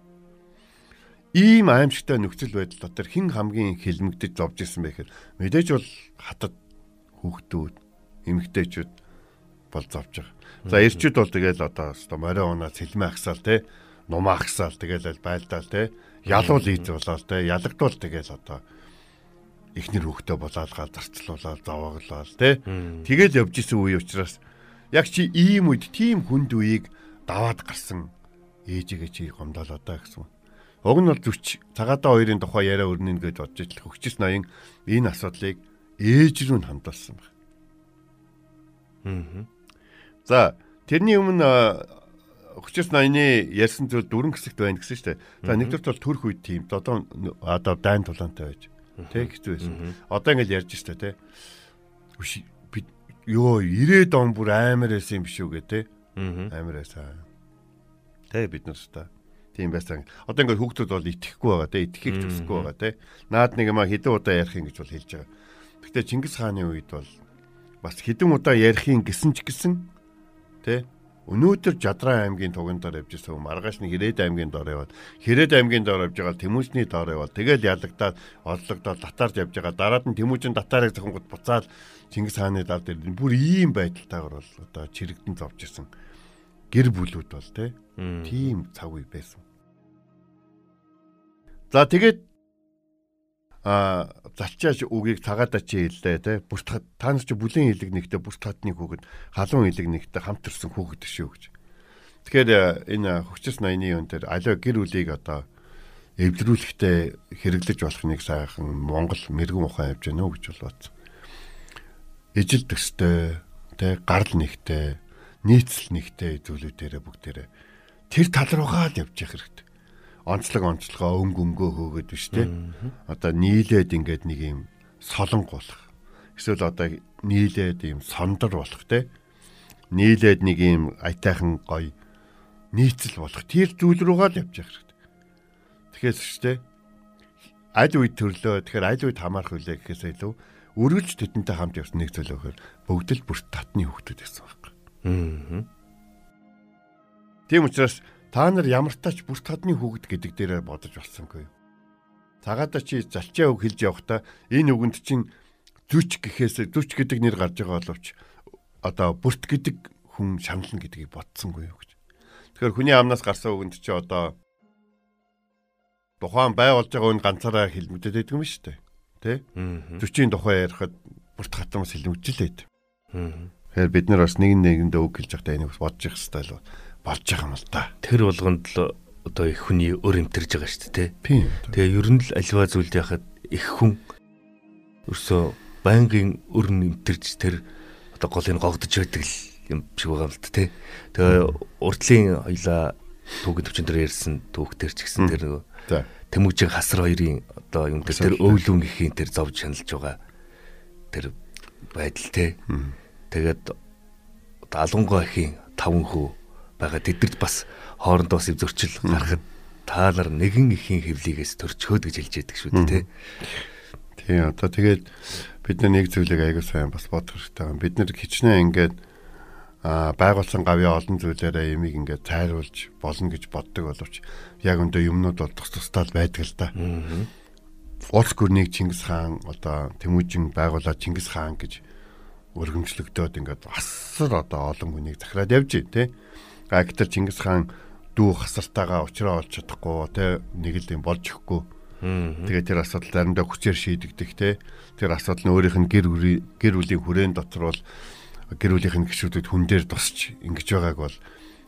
D: ийм аимшигтай нөхцөл байдал дотор хэн хамгийн хилмигдэж зовж ирсэн бэ гэхээр мэдээж бол хатад хүүхдүүд эмэгтэйчүүд бол зовж байгаа. За эрчүүд бол тэгэл одоо өстой морио унаа цэлмэ ахсаал те нумаа ахсаал тэгэл байлдаал те ялуул ийз болоод те ялагдвал тэгэл одоо ихнэр хөхтөө болаалгаа зарцлуулаад зовооглол те тэгэл явж исэн үе учраас яг чи ийм үед тийм хүнд үеийг даваад гарсан ээжигээ чи гомдолоо та гэсэн. Уг нь бол зүч цагаатаа хоёрын тухай яриа өрнө гэж бодож ил хөгчс ноён энэ асуудлыг ээж рүү нь хандуулсан байна. Аа. За тэрний өмнө хүчээс ноёны ярьсан зүйл дөрөн хэсэгт байна гэсэн шүү дээ. За нэгдүгээр бол төрх үед тийм одоо одоо дайн тулаантай байж. Тэ хэцүү байсан. Одоо ингэж ярьж штэ тэ. Би ёо 90 он бүр амар байсан юм биш үү гэ тэ. Амар байсан. Тэ бид нар та тийм байсан. Одоо ингээд хүүхдүүд бол итгэхгүй байгаа тэ итгэхийг төсөхгүй байгаа тэ. Наад нэг юм хэдэн удаа ярих юм гэж бол хэлж байгаа. Гэхдээ Чингис хааны үед бол бас хэдэн удаа ярихын гэсэн ч гэсэн тэ Өнөөдөр Жадраа аймгийн туган дор явж байсан маргааш нь Хэрээд аймгийн дор яваад Хэрээд аймгийн дор явж байгаа Тэмүүжний дор яваад тэгэл ялагдаад орлогдоод татаарж явж байгаа дараад нь Тэмүүжин татаарыг зохингод буцаад Чингис хааны дал дээр бүр ийм байдалтайгаар бол одоо чирэгдэн зовж исэн гэр бүлүүд бол тийм цаг үе байсан. За тэгээд а залчааж үгийг цагаадаа чи хэллээ те бүрт та нар чи бүлийн хилэг нэгтээ бүрт хатны хүүхэд халуун хилэг нэгтээ хамт ирсэн хүүхэд шүү гэж. Тэгэхээр энэ хүчс 80-ны өн дээр алио гэр бүлийг одоо эвдрүүлэхдээ хэрэглэж болох нэг сайхан Монгол мэрэгэн ухаан явж гэнэ үү гэж бол бодсон. Ижил төстэй те гарл нэгтэй нийцэл нэгтэй зүйлүүдээрээ бүгдээрээ тэр тал руугаа л явж явах хэрэгтэй онцлог онцлогоо өнгө өнгөө хөөгöd биш те. Одоо нийлээд ингээд нэг юм солонг болох. Эсвэл одоо нийлээд юм сондөр болох те. Нийлээд нэг юм аятайхан гоё нийцэл болох. Тэр зүйл рүүгээ л явж явах хэрэгтэй. Тэгэхээр ч те аль үед төрлөө тэгэхээр аль үед хамаарх үлээ гэхээс илүү үргэлж тэдэнтэй хамт явсан нэг зүйл өгөхөр бүгд л бүрт татны хүүхдүүд байсан байхгүй. Аа. Тийм учраас Та нар ямар тач бүрт хадны хүүхэд гэдэг дээрээ бодож болсонгүй юу? Цагаада чи залчаа үг хэлж явахдаа энэ үгэнд чинь зүч гэхээс зүч гэдэг нэр гарч байгаа боловч одоо бүрт гэдэг хүн шанална гэдгийг бодсонгүй юу гэж. Тэгэхээр хүний амнаас гарсан үгэнд чи одоо тухайн бай болж байгаа үн ганцаараа хэлмэгдээд байдаг юм шүү дээ. Тэ? Зүчийн тухай ярихад бүрт хатамс хэлмэгдлээд. Тэгэхээр бид нар бас нэг нэгэндээ үг хэлж байхдаа энийг бодож явах хэрэгтэй л болж байгаа юм л да.
C: Тэр болгонд л одоо их хүний өр имтэрж байгаа шүү дээ. Тэгээ ер нь л альва зүйлд яхад их хүн өрсөө байнгын өр имтэрж тэр одоо голыг гогдож байдаг л юм шиг байгаа юм л да. Тэгээ урдлын хоёлаа түүхэд төвчөн дээр ярьсан түүхтэр ч гэсэн тэр нөгөө Тэмүүжин хасар хоёрын одоо юм дээр тэр өвлүүн гэхийн тэр зовж шаналж байгаа тэр байдал те. Тэгээд алунгой ихийн таван хүү байгаа тэдэрт бас хоорондоо бас зөрчил гарахад та нар нэгэн ихийн хөвлийгээс төрчхөөд гэж хэлж яддаг шүү дээ тий.
D: Тий одоо тэгээд бид нэг зүйлийг аягүй сайн бас бодох хэрэгтэй байна. Бид нэр хичнээн ингээд а байгуулсан гавьяа олон зүйлээрээ ямиг ингээд тайруулж болно гэж боддог боловч яг өндөө юмнууд бол тус тусдаа байдаг л да. Улс гүрнийг Чингис хаан одоо Тэмүүжин байгуулаад Чингис хаан гэж өргөмжлөгдөөд ингээд асар одоо олон хүнийг захираад явж байна тий. Гагтэр Чингис хаан дүү хасартаагаа уучраа олж чадахгүй те нэг л юм болж өгөхгүй. Тэгээ тэр асуудал заримдаа хүчээр шийдэгдэх те. Тэр асуудал нь өөрийнх нь гэр гэр бүлийн хүрээнд дотор бол гэр бүлийнх нь гişүүдүүд хүн дээр тусч ингэж байгааг бол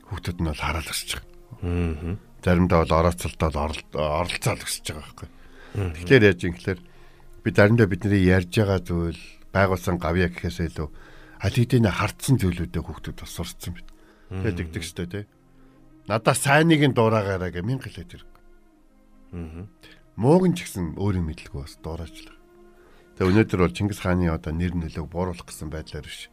D: хүүхдүүд нь бол хараал өсч байгаа. Заримдаа бол орооцолтол оролцоол өсч байгаа байхгүй. Тэгэхээр яаж юм гэхээр би заримдаа бидний ярьж байгаа зүйл байгуулсан гавья гэхээс илүү аль хэдийн хартсан зүйлүүдэд хүүхдүүд бас сурцсан байна. Тэгээд дэгдэг штэ тий. Надаа сайныг нь дуураагаараа гэ мянга хэлээд хэрэг. Аа. Мууг нь ч гэсэн өөрийн мэдлгүй бас дуурайчлаа. Тэгээ өнөөдөр бол Чингис хааны одоо нэр нөлөөг бууруулах гэсэн байдлаар биш.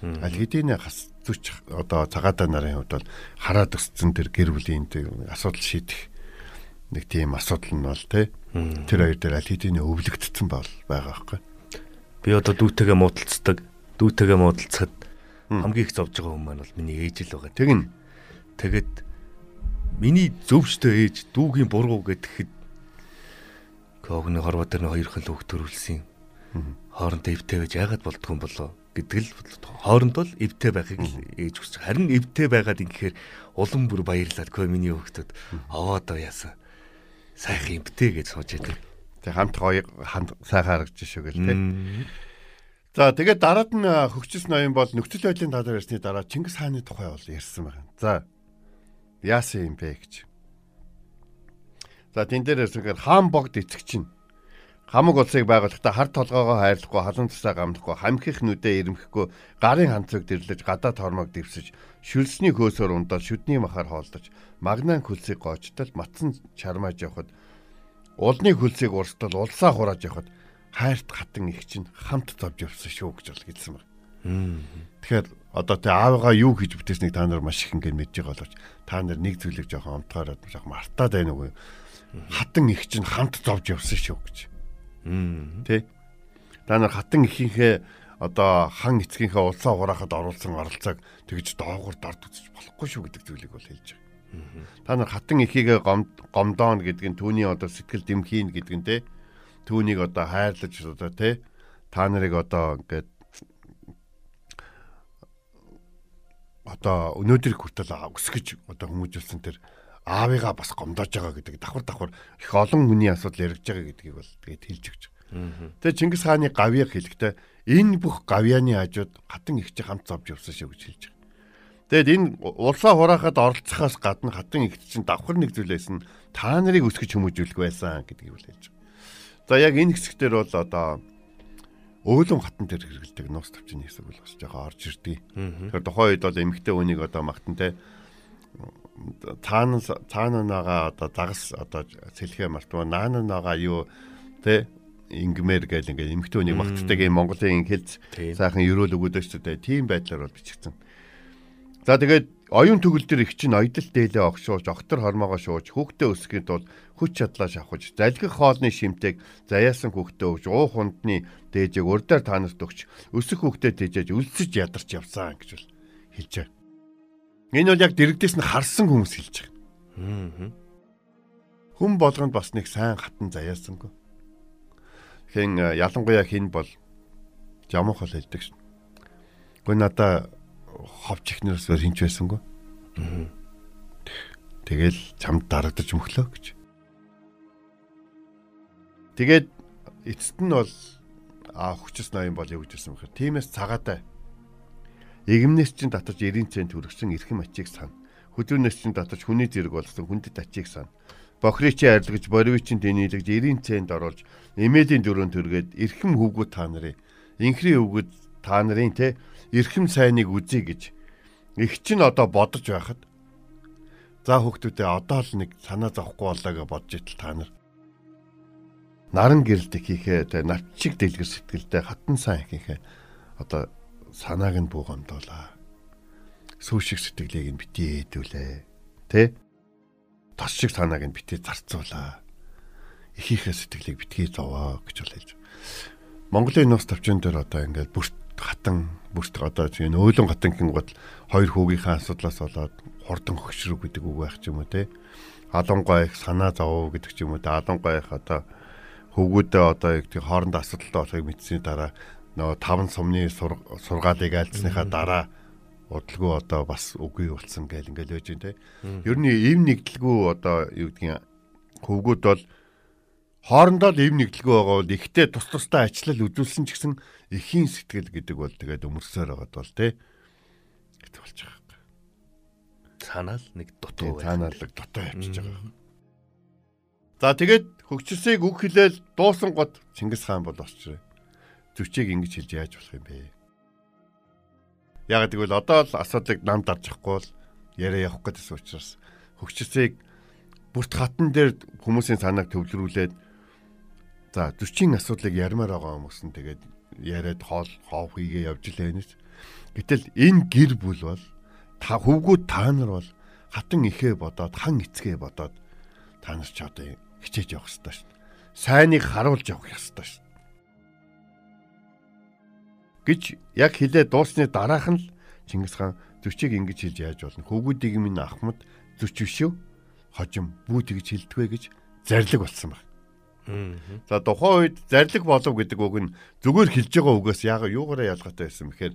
D: Аль хэдийн хас зүч одоо цагаатаа нарын хувьд бол хараад өссөн тэр гэр бүлийн асуудал шийдэх нэг тийм асуудал нь бол тий. Тэр хоёр дээр аль хэдийн өвлөгдсөн бол байгаа байхгүй.
C: Би одоо дүүтэйгээ муудалцдаг. Дүүтэйгээ муудалцахад хамгийн их зовж байгаа хүн маань бол миний ээж л байгаа.
D: Тэгнь.
C: Тэгэд миний зөвчтэй ээж дүүгийн бургуу гэхэд Когны хорвоо дээр нь хоёр хөл хөх төрүүлсэн. Хоорондоо эвтэй байж яагаад болдгоо юм болоо гэдэг л хоорондоо л эвтэй байхыг л ээж хүсэж. Харин эвтэй байгаад ингэхээр улам бүр баярлаад көө миний хөхтөд овоодоо яасан. Сайхан эвтэй гэж сууж яадаг.
D: Тэг хамт гоё хамт сайхан харагдаж шүү гэл тээ. За тэгээд дараад нь хөгжис ноён бол нөхцөл байдлын талаар ярьсны дараа Чингис хааны тухай бол ярьсан байна. За яасан юм бэ гэж. За тэн дээр ярьсангаар хаан богд эцэг чинь хамаг улсыг байгуулахдаа хар толгоогоо хайрлахгүй, халуун цасаа гамлахгүй, хамхих нүдэ ирэмхэхгүй, гарын ханцыг дэрлэж, гадаа тормог дэвсэж, шүлсний хөөсөөр ундаад, шүдний махаар хоолдож, магнаан хөлсийг гоочтол, матсан чармааж явхад, улны хөлсийг урстал, улсаа хурааж явхад хайрт хатан их чинь хамт зовж явсан шүү гэж бол хэлсэн байна. Тэгэхээр одоо тэ аавыгаа юу хийж бүтээснийг та нар маш их ингээд мэдж байгаа боловч та нар нэг зүйлийг жоохон амтгаараад жоохон мартаад байна уу? Хатан их чинь хамт зовж явсан шүү гэж. Тэ? Та нар хатан ихийнхээ одоо хан эцгийнхээ улсаа хураахад оруулсан оролцоог тэгж доогуур дард үзэж болохгүй шүү гэдэг зүйлийг бол хэлж байгаа. Та нар хатан ихийг гомдоон гэдэг нь түүний одоо сэтгэл дэмхийн гэдэг нь те түүнийг одоо хайрлаж одоо те та нарыг одоо ингээд одоо өнөөдөр хүртэл өсгөж одоо хүмүүжүүлсэн тэр аавыгаа бас гомдоож байгаа гэдэг давхар давхар их олон хүний асуудал яригдж байгаа гэдгийг бол тэгээд хэлж өгч. Тэгээ Чингис хааны гавьяг хэлэхдээ энэ бүх гавьяаны хажууд хатан их чи хамт зовж явсан шүү гэж хэлж байгаа. Тэгэд энэ улсаа хураахад оролцохоос гадна хатан их чинь давхар нэг зүйлээс нь та нарыг өсгөж хүмүүжүүлэх байсан гэдгийг хэлж байгаа. За яг энэ хэсэгтэр бол одоо өөлөн хатан дээр хэрэгэлдэг нуус тавчны хэсэг бол бас жоохон орж ирдэг. Тэгэхээр тухайн үед бол эмэгтэй хүнийг одоо магтантай цаана цаананаага одоо загас одоо сэлхээ мартва наанаагаа юу тэ ингмэр гэл ингээд эмэгтэй хүнийг магтдаг юм Монголын хэлц сайхан ерөөл өгөөд шүү дээ. Тийм байдлаар бол бичигдсэн. За тэгээд оюун төгөл дээр их чинь ойдол дээлээ огшууж, октор хормоогоо шууж, хүүхдээ өсгөхийн тулд хүч чадлаа шавхаж, залгих хоолны шимтэг заяасан хүүхдээ өгж, уу хундны дээжийг урдаар танарт өгч, өсөх хүүхдээ дээжэж өлсөж ядарч явсан гэж хэлж байгаа. Энэ бол яг дэрэгдээс нь харсан хүмүүс хэлж байгаа. Хүн болгонд бас нэг сайн хатан заяасангүй. Хэн ялангуяа хин бол жамуух хол хэлдэг шин. Гэхдээ надаа ховч ихнээс өөр хинч байсангүй. Тэгэл чамд дарагдаж мөхлөө гэж. Тэгээд эцэст нь бол а хүчс ноён бол юу гэжсэн бэхээр тиймээс цагаатай. Игэмнээс чинь татаж 90 цент төрөгсөн эрхэм ачийг сан. Хөдөлнөөс чинь татаж хүний зэрэг болсон хүндэт ачийг сан. Бохричи арилгаж, боривичийн дэнилэгж 90 цент оруулж, эмээлийн дөрөв төргээд эрхэм хөвгүүд та нарын, инхрийн хөвгүүд та нарын те эрхэм сайныг үзье гэж их чинь одоо бодож байхад за хүүхдүүдээ одоо л нэг санаа зовхгүй болоо гэж бодж итэл та нар. Наран гэрэлт хийхээ тэ навчиг дэлгэр сэтгэлдээ хатан сайн хийхээ одоо санааг нь буугамдуулаа сүүшиг сэтгэлийг нь битээ хэдүүлээ тэ? Тос шиг санааг нь битээ зарцуулаа. Ихийнхээ сэтгэлийг битгий зовоо гэж бол хэлж. Монголын нус тавчин дээр одоо ингээд бүрт хатан бүрт одоо тийм өөлөн хатан гингод хоёр хүүгийнхээ асуудлаас болоод хурдан хөшрөг гэдэг үг байх ч юм уу те. Алангой их санаа зовоо гэдэг ч юм уу те. Алангой их одоо хөвгүүдээ одоо яг тийм хоорондоо асуудалтай болохыг мэдсэний дараа нөгөө таван сумны сургаалыг альцсныхаа дараа удалгүй одоо бас үгүй болсон гэл ингээл байна те. Ер нь ийм нэгдэлгүй одоо юу гэдгийг хөвгүүд бол хоорондоо л ийм нэгдэлгүй байгаа бол ихтэй тус тустай ачлал үзүүлсэн ч гэсэн эхийн сэтгэл гэдэг бол тэгээд өмөрсөөр байгаад бол тий гэдэг болж байгаа юм.
C: Цаанаал нэг дутуу
D: байна. Цаанаал нэг дутуу явчихж байгаа. За тэгээд хөгжсөйг үг хэлээл дуусан гот Чингис хаан бол осчрээ. Зүчийг ингэж хэлж яаж болох юм бэ? Яг тэгвэл одоо л асуудлыг нам дарж авахгүй бол яриа явах гэдсэн учраас хөгжсөйг бүрт хатан дээр хүмүүсийн санааг төвлөрүүлээд За 40 асуудлыг ярмаар байгаа хүмүүс нь тэгээд яриад хоол хоов хийгээ явж лэнэ. Гэтэл энэ гэр бүл бол та хөвгүүд та нар бол хатан ихээ бодоод хан эцгээ бодоод та нар ч одоо хичээж явах хэрэгтэй шин. Сайныг харуулж явах хэрэгтэй шин. гэж яг хилээ дуусны дараах нь л Чингис хаан зүчийг ингэж хэлж яаж болно. Хөвгүүдийг минь ахмад зүч биш үү? Хожим бүү тэгж хэлдэгвэ гэж зарлиг болсон байна. За тухайн үед зарлиг болов гэдэг үг нь зүгээр хэлж байгаа үгээс яг юугаараа ялгаатай байсан бэхээр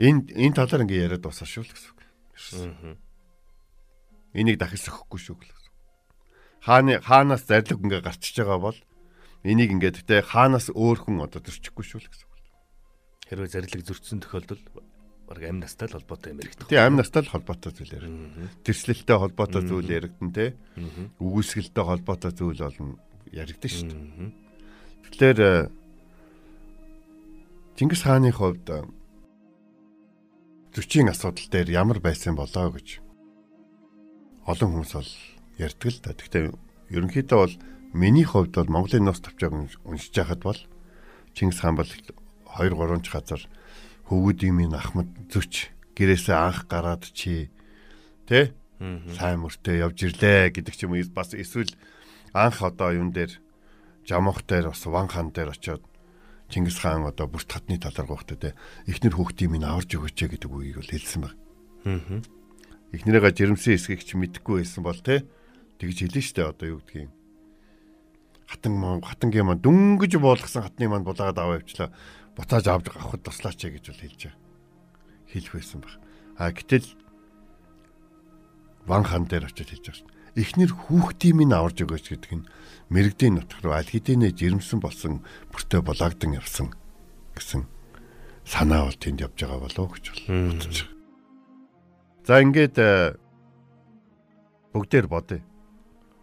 D: энэ энэ талаар ингээ яриад дуусаа шүү л гэсэн үг. Энийг дахиж сөхөхгүй шүү гэсэн. Хааны хаанаас зарлиг ингээ гарчиж байгаа бол энийг ингээ тэгтээ хаанаас өөр хүн одоо төрчихгүй шүү л гэсэн.
C: Хэрвээ зарлиг зөрчсөн тохиолдолд баг амь настай л холбоотой юм яригдах.
D: Тий амь настай л холбоотой зүйл яригдана. Тэрслэлтэй холбоотой зүйл яригдана те. Үгүйсгэлтэй холбоотой зүйл болно. яригдсан шүү дээ. Тэгэхээр э, Чингис хааны хувьд э, зөчийн асуудал дээр ямар байсан болоо гэж олон хүмүүс бол ярьдаг л да. Гэхдээ ерөнхийдөө бол миний хувьд бол Монголын нос тавчааг уншиж байхад бол Чингис хаан бол 2 3 ч газар хөвгүүдийн минь ахмад зүч гэрээсээ анх гараад чи тэ сайн мөртөө явж ирлээ гэдэг ч юм уу бас эсвэл анх одоо юун дээр жамх дээр бас ван хан дээр очиод Чингис хаан одоо бүрт хатны талаар гоохтой те эхнэр хүүхдийн минь аварж өгөөч гэдэг үгийг бол хэлсэн баг. Аа. Эхнэрээгээ жирэмсэн эсгийг ч мэдэхгүй байсан бол те тэгж хэлэн штэ одоо юу гэдгийг. Хатан маань хатангийн маань дүнгэж буулгасан хатны маань булаагаад аваа явчлаа. Буцааж авч авахд туслаач гэж бол хэлж. Хэлэх байсан баг. А гэтэл ван хан дээр очиж хэлж байгаа шин. Эхнэр хүүхдийн минь аварж өгөөч гэдэг нь мэрэгдийн нутг руу аль хэдийнэ жирэмсэн болсон бүртээ булаагдан явсан гэсэн санаа бол тэнд явж байгаа болов гэж бодож байгаа. За ингээд э, бүгдээр бодъё.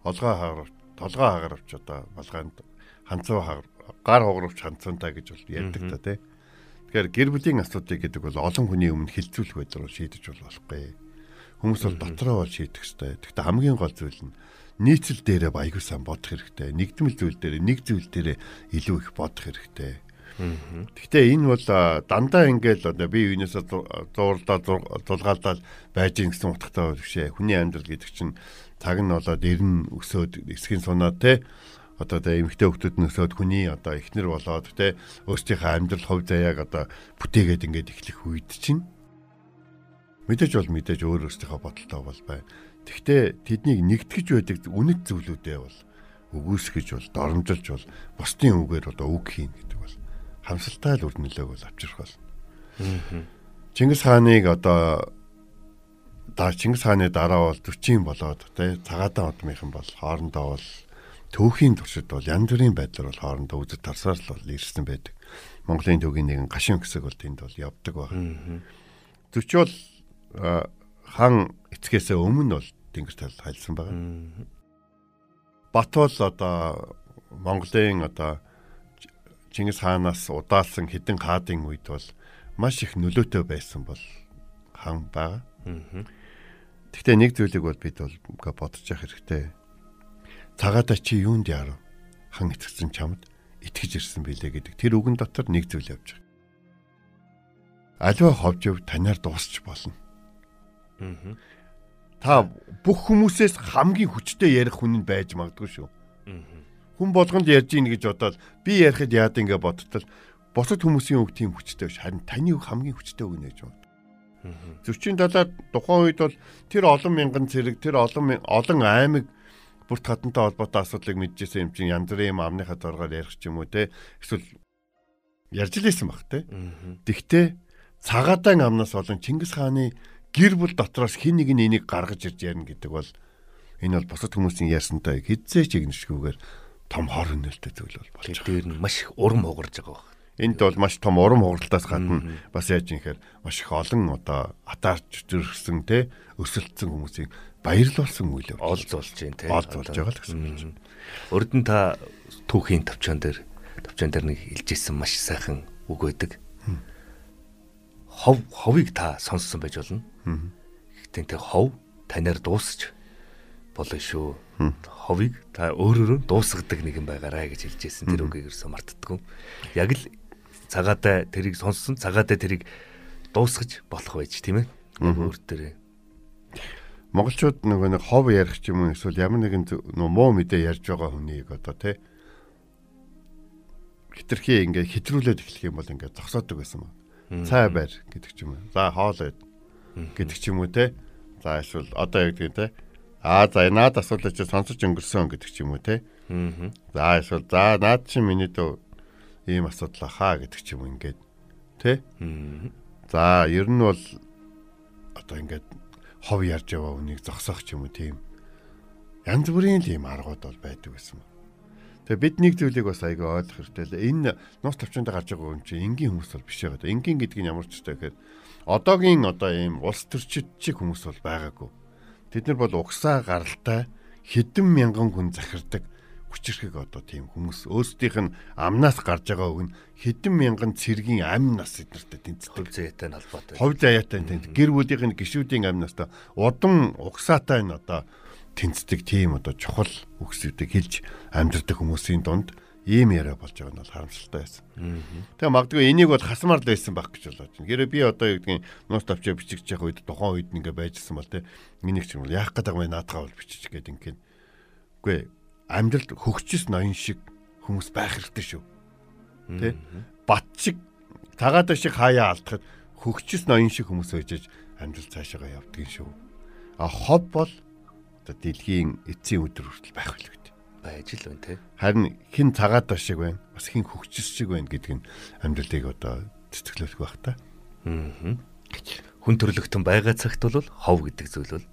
D: Олгоо хаагаар толгоо хаагаравч одоо балгаанд ханцуу хаагаар гар хогровч ханцуунтай гэж бол ярьдаг та тий. Тэгэхээр гэр бүлийн асуудыг гэдэг бол олон хүний өмнө хилцүүлэх байдлаар шийдэж бол болохгүй. Хүмүүс бол дотроо бол шийдэх ёстой. Гэхдээ хамгийн гол зүйл нь нийцэл дээрээ баягүй сан бодох хэрэгтэй. Нэгдмэл зүйл дээр нэг зүйл дээр илүү их бодох хэрэгтэй. Гэхдээ энэ бол дандаа ингээл одоо би юунаас зуурлаа зулгаалдаад байж гин гэсэн утгатай бишээ. Хүний амьдрал гэдэг чинь цаг нь болоод эрен өсөөд эсхийн сунаа те одоо тэ эмэгтэй хүмүүс нөсөөд хүний одоо ихнэр болоод те өөрсдийнхөө амьдрал хувь заяаг одоо бүтээгээд ингээд эхлэх үед чинь мэдээж бол мэдээж өөр өөрсдийнхөө бодолтой бол байна. Тэгвэл тэднийг нэгтгэж байдаг үнэт зүйлүүдээ бол өгөөсгөж бол доромжилж бол бусдын үгээр одоо үг хийн гэдэг бол хамсалтай л өрнөлөөг бол авчрах бол. Чингис хааныг одоо даа Чингис хааны дараа бол 40 болоод тий цагаатан удмынхан бол хоорондоо бол төвхийн туршид бол янз бүрийн байдлаар бол хоорондоо үзэж тарсаар л бол ирсэн байдаг. Монголын төвгийн нэгэн гашуун хэсэг бол тэнд бол явдаг байна. Зөвч бол хан эцгээсээ өмнө бол тэнгэр тал хайлсан байгаа. Бат бол одоо Монголын одоо Чингис хаанаас удаалсан хідэн хаадын үед бол маш их нөлөөтэй байсан бол хан байгаа. Гэхдээ нэг зүйлийг бол бид бол бодож явах хэрэгтэй. Цагаада чи юунд яарав? Хан эцэгсэн чамд итгэж ирсэн билээ гэдэг тэр үгэн дотор нэг зүйл явж байгаа. Аливаа ховжив танаар дуусч болно. Та бүх хүмүүсээс хамгийн хүчтэй ярих хүн нь байж магадгүй шүү. Хүн болгонд ярьж ийн гэж бодоод би ярихад яад ингэ бодтол бусад хүмүүсийн үг тийм хүчтэй биш харин таны үг хамгийн хүчтэй үг нэж бод. Зөрчийн талаар тухайн үед бол тэр олон мянган цэрэг тэр олон олон аймаг бүрт хатантай холбоотой асуудлыг мэдчихсэн юм чинь янз бүрийн юм амныхаа дургаар ярих ч юм уу те эсвэл ярьж лээсэн баг те. Тэгтээ цагаадаан амнаас болон Чингис хааны гэр бүл дотроос хин нэг нь энийг гаргаж ирж ярина гэдэг бол энэ бол бусад хүмүүсийн ярьсантай хизээч игнэшгүйгээр том хор хөнөөлтэй зүйл бол болж
C: байгаа. Тэр нь маш урам хугарж байгаа.
D: Энд бол маш том урам хугаралтаас гадна бас яаж юм хэр маш их олон одоо атаарч зөрсөн те өсөлтсөн хүмүүсийг баярлуулсан үйл явдал
C: олж болж байна те.
D: Олж болж байгаа л гэсэн.
C: Урд нь та түүхийн тавчаан дээр тавчаан дээр нэг илжсэн маш сайхан үг байдаг хов ховыг та сонссон байж болно. Гэхдээ тэр хов танаар дуусч болно шүү. Ховыг та өөрөөрөө дуусгадаг нэгэн байгаарай гэж хэлжсэн тэр үгийг ерөөсөө мартдаггүй. Яг л цагаатай тэрийг сонссон цагаатай тэрийг дуусгаж болох байж тийм ээ. Өөр төрөө.
D: Монголчууд нөгөө нэг хов ярих ч юм уу эсвэл ямар нэгэн муу мэдээ ярьж байгаа хүнийг одоо тий хитрхи ингээ хитрүүлээд эхлэх юм бол ингээ зогсоодог байсан ба цай байр гэдэг ч юм уу. За хоол байд гэдэг ч юм уу те. За эсвэл одоо яг гэдэг те. Аа за наад асуулаа чи сонсож өнгөрсөн гэдэг ч юм уу те. За эсвэл за наад чи миний дөө ийм асуудал хаа гэдэг ч юм ингээд те. За ер нь бол одоо ингээд хов ярьж яваа үнийг зогсоох ч юм уу тийм. Янз бүрийн л ийм аргууд бол байдаг гэсэн. Тэгээ бид нэг зүйлийг бас айгүй ойлгох хэрэгтэй л. Энэ нус төвчөндө гарч байгаа юм чи энгийн хүмүүс бол биш байгаа. Энгийн гэдэг нь ямар ч үстэй гэхээр одоогийн одоо ийм улс төрчид чиг хүмүүс бол байгаагүй. Тэд нар бол угсаа гаралтай хэдэн мянган хүн захирдаг хүчрхэг одоо тийм хүмүүс өөрсдийнх нь амнаас гарч байгаа үг нь хэдэн мянган цэргийн амь нас эднэртэй тэнцдэг.
C: Заяатай холбоотой.
D: Хувь заяатай тэнцдэг. Гэр бүлийнх нь гişүүдийн амь настай удам угсаатай нь одоо тэнцдэг тийм одоо чухал үгсүүдийг хэлж амьдрдаг хүмүүсийн дунд ийм яриа болж байгаа нь бол харамсалтай байсан. Тэгээ магадгүй энийг бол хасмаар л байсан байх гэж болоод байна. Гэрээ би одоо юу гэдгийг нуус тавчаа бичиж явах үед тухайн үед ингээ байжсэн бол те энийг ч юм бол яах гэдэг юм наадгаа бол бичиж гээд ингээ. Үгүй амьдралд хөгчс ноён шиг хүмүүс байх хэрэгтэй шүү. Тэ? Бат шиг тагаада шиг хаяа алдахад хөгчс ноён шиг хүмүүс байж амьдрал цаашаа явдгийн шүү. А хов бол одоо дэлхийн эцсийн өдөр хүртэл байх байлгүй.
C: Байж л байна те.
D: Харин хин тагаада шиг байна. Бас хин хөгчс шиг байна гэдг нь амьдралыг одоо цэцгэлэх байх та.
C: Аа. Хүн төрлөختөн байгаа цагт бол хов гэдэг зүйл бол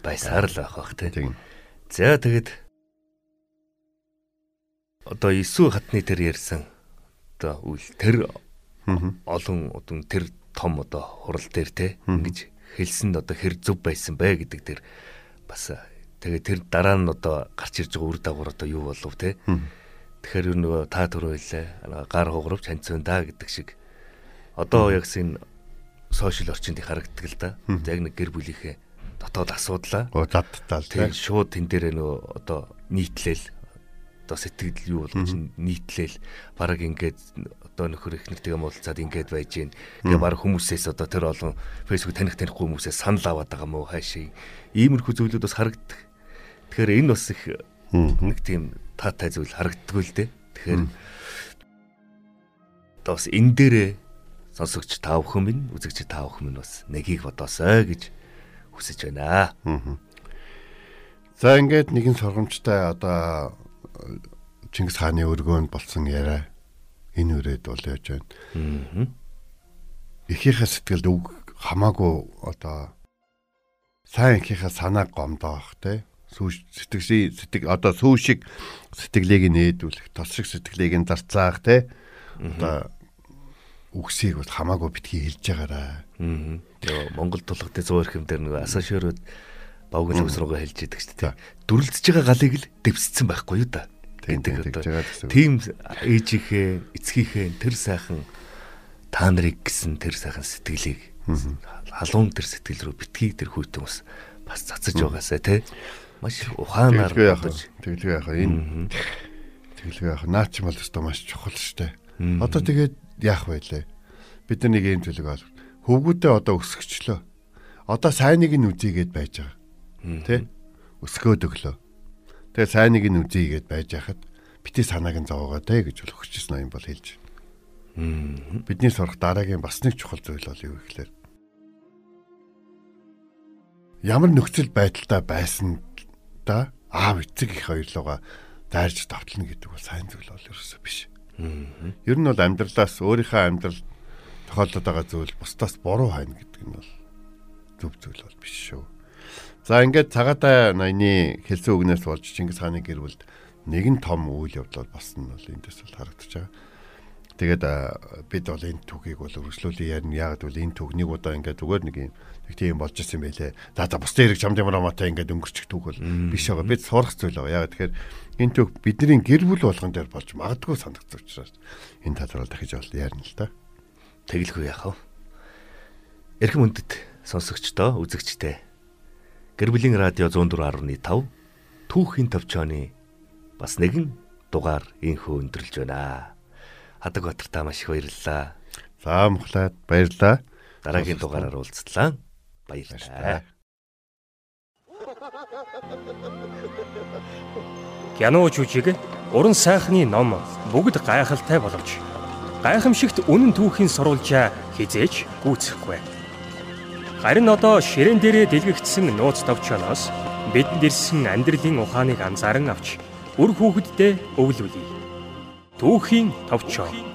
C: байсаар л байх бах те.
D: Тийм.
C: За тэгэд одоо Иесүү хатны тэр ярьсан. Одоо үйл тэр олон одоо тэр том одоо хурал дээр те ингэж хэлсэнд одоо хэр зөв байсан бэ гэдэг тэр бас тэгээ тэр дараа нь одоо гарч ирж байгаа үр дагавар одоо юу болов те. Тэгэхээр нөгөө та түрүү хэлээ гар хугарвч ханцсан да гэдэг шиг. Одоо ягс энэ сошиал орчинд их харагддаг л да. Яг нэг гэр бүлийнхээ дотоод асуудлаа.
D: Задтал
C: тийм шууд тэн дээр нөгөө одоо нийтлэл одоо сэтгэл юу болгож нийтлэл бараг ингээд одоо нөхөр их нэртэйгээ муулцаад ингээд байж гин. Тэгээ бараг хүмүүсээс одоо тэр олон фэйсбүүк таних танихгүй хүмүүсээс санал аваад байгаа мó хаашаа. Иймэрхүү зүйлүүд бас харагддаг. Тэгэхээр энэ бас их нэг тийм таатай зүйл харагддаг л дээ. Тэгэхээр одоо бас энэ дээрээ сонсогч та бүхэн минь үзэгч та бүхэн минь бас нэгийг бодоосой гэж хүсэж байна.
D: За ингээд нэгэн сургамжтай одоо Чингис хааны өргөөнд болсон яриа энэ үрээд бол яаж байна. Эхийнхээ сэтгэлд үг хамаагүй одоо сайн эхийнхээ санааг гомдоох те сүүш сэтгэший сэтгэл одоо сүү шиг сэтгэлийг нээдүүлэх тос шиг сэтгэлийг нь зарцаах те одоо үгсийг бол хамаагүй битгий хэлж байгаараа.
C: Аа. Тэгээ Монгол тулгын 100 эрхэм дээр нөгөө бавгал ус руугаа хэлж идэг шүү дээ. Дүрлцэж байгаа галыг л дэвсцсэн байхгүй юу да. гэдэг одоо. тийм ээжийнхээ эцгийнхээ тэр сайхан та нарыг гэсэн тэр сайхан сэтгэлийг халуун тэр сэтгэл рүү битгий тэр хүйтэн ус бас цацаж байгаасаа тий маш ухаанаар
D: бодож. Тэглэгээ яхаа энэ тэглэгээ яхаа наа чи бол өстой маш чухал штэ одоо тэгээд яах байлээ бид нар нэг юм төлөг бол хөвгүүдээ одоо өсгөчлөө. Одоо сайныг нь үзийгээд байж байгаа тий өсгөөд өглөө Тэгээ сайныг нь үзье гэд байж хахад бити санааг нь зовоогоо тэ гэж бол өгчсэн юм бол хэлж. Бидний сурах дараагийн бас нэг чухал зүйл бол юу гэхээр ямар нөхцөл байдалтай байсан да аав эцэг их хоёрлогоо дайрж давтална гэдэг бол сайн зүйл бол ерөөсөө биш. Ер нь бол амьдралаас өөрийнхөө амьдрал тохиолдод байгаа зүйл бусдаас буруу хайна гэдэг нь бол зөв зүйл бол биш шүү. За ингээд цагаатай 80-ны хэлсэн үгнээс болж Чингис хааны гэр бүлд нэгэн том үйл явдал болсон нь бол эндээс бол харагдаж байгаа. Тэгээд бид бол энэ түүхийг бол өргөжлүүлээ ярина. Яг гэвэл энэ түүхнийг удаа ингээд зүгээр нэг юм нэг тийм болж ирсэн байлээ. За за бусдын хэрэг чамд ямар амаатай ингээд өнгөрчих түүх бол биш байгаа. Бид сурах зүйл байгаа. Яг тэгэхээр энэ түүх бидний гэр бүл болгон дээр болж магадгүй санагдсан учраас энэ талаар дахиж бол ярина л да.
C: Тэглэхгүй яах вэ? Эрхэм үндэт сонсогчдоо үзэгчтэй Гэр бүлийн радио 104.5 түүхийн төвчөөний бас нэгэн дугаар инхүү өндөрлж байна. Хадаг Батар та маш их баярлалаа.
D: За мөхлээд баярлалаа.
C: Дараагийн дугаараар уулзлаа. Баярлалаа.
E: Гянуу жүжиг уран сайхны ном бүгд гайхалтай боловч гайхамшигт үнэн түүхийн сурвалжаа хизээж гүйцэхгүй. Харин одоо ширээн дээрээ дэлгэгдсэн нууц товчоноос бидэнд ирсэн амьдралын ухааныг анзааран авч үр хүүхэддээ өвлүүлье. Түүхийн товчоо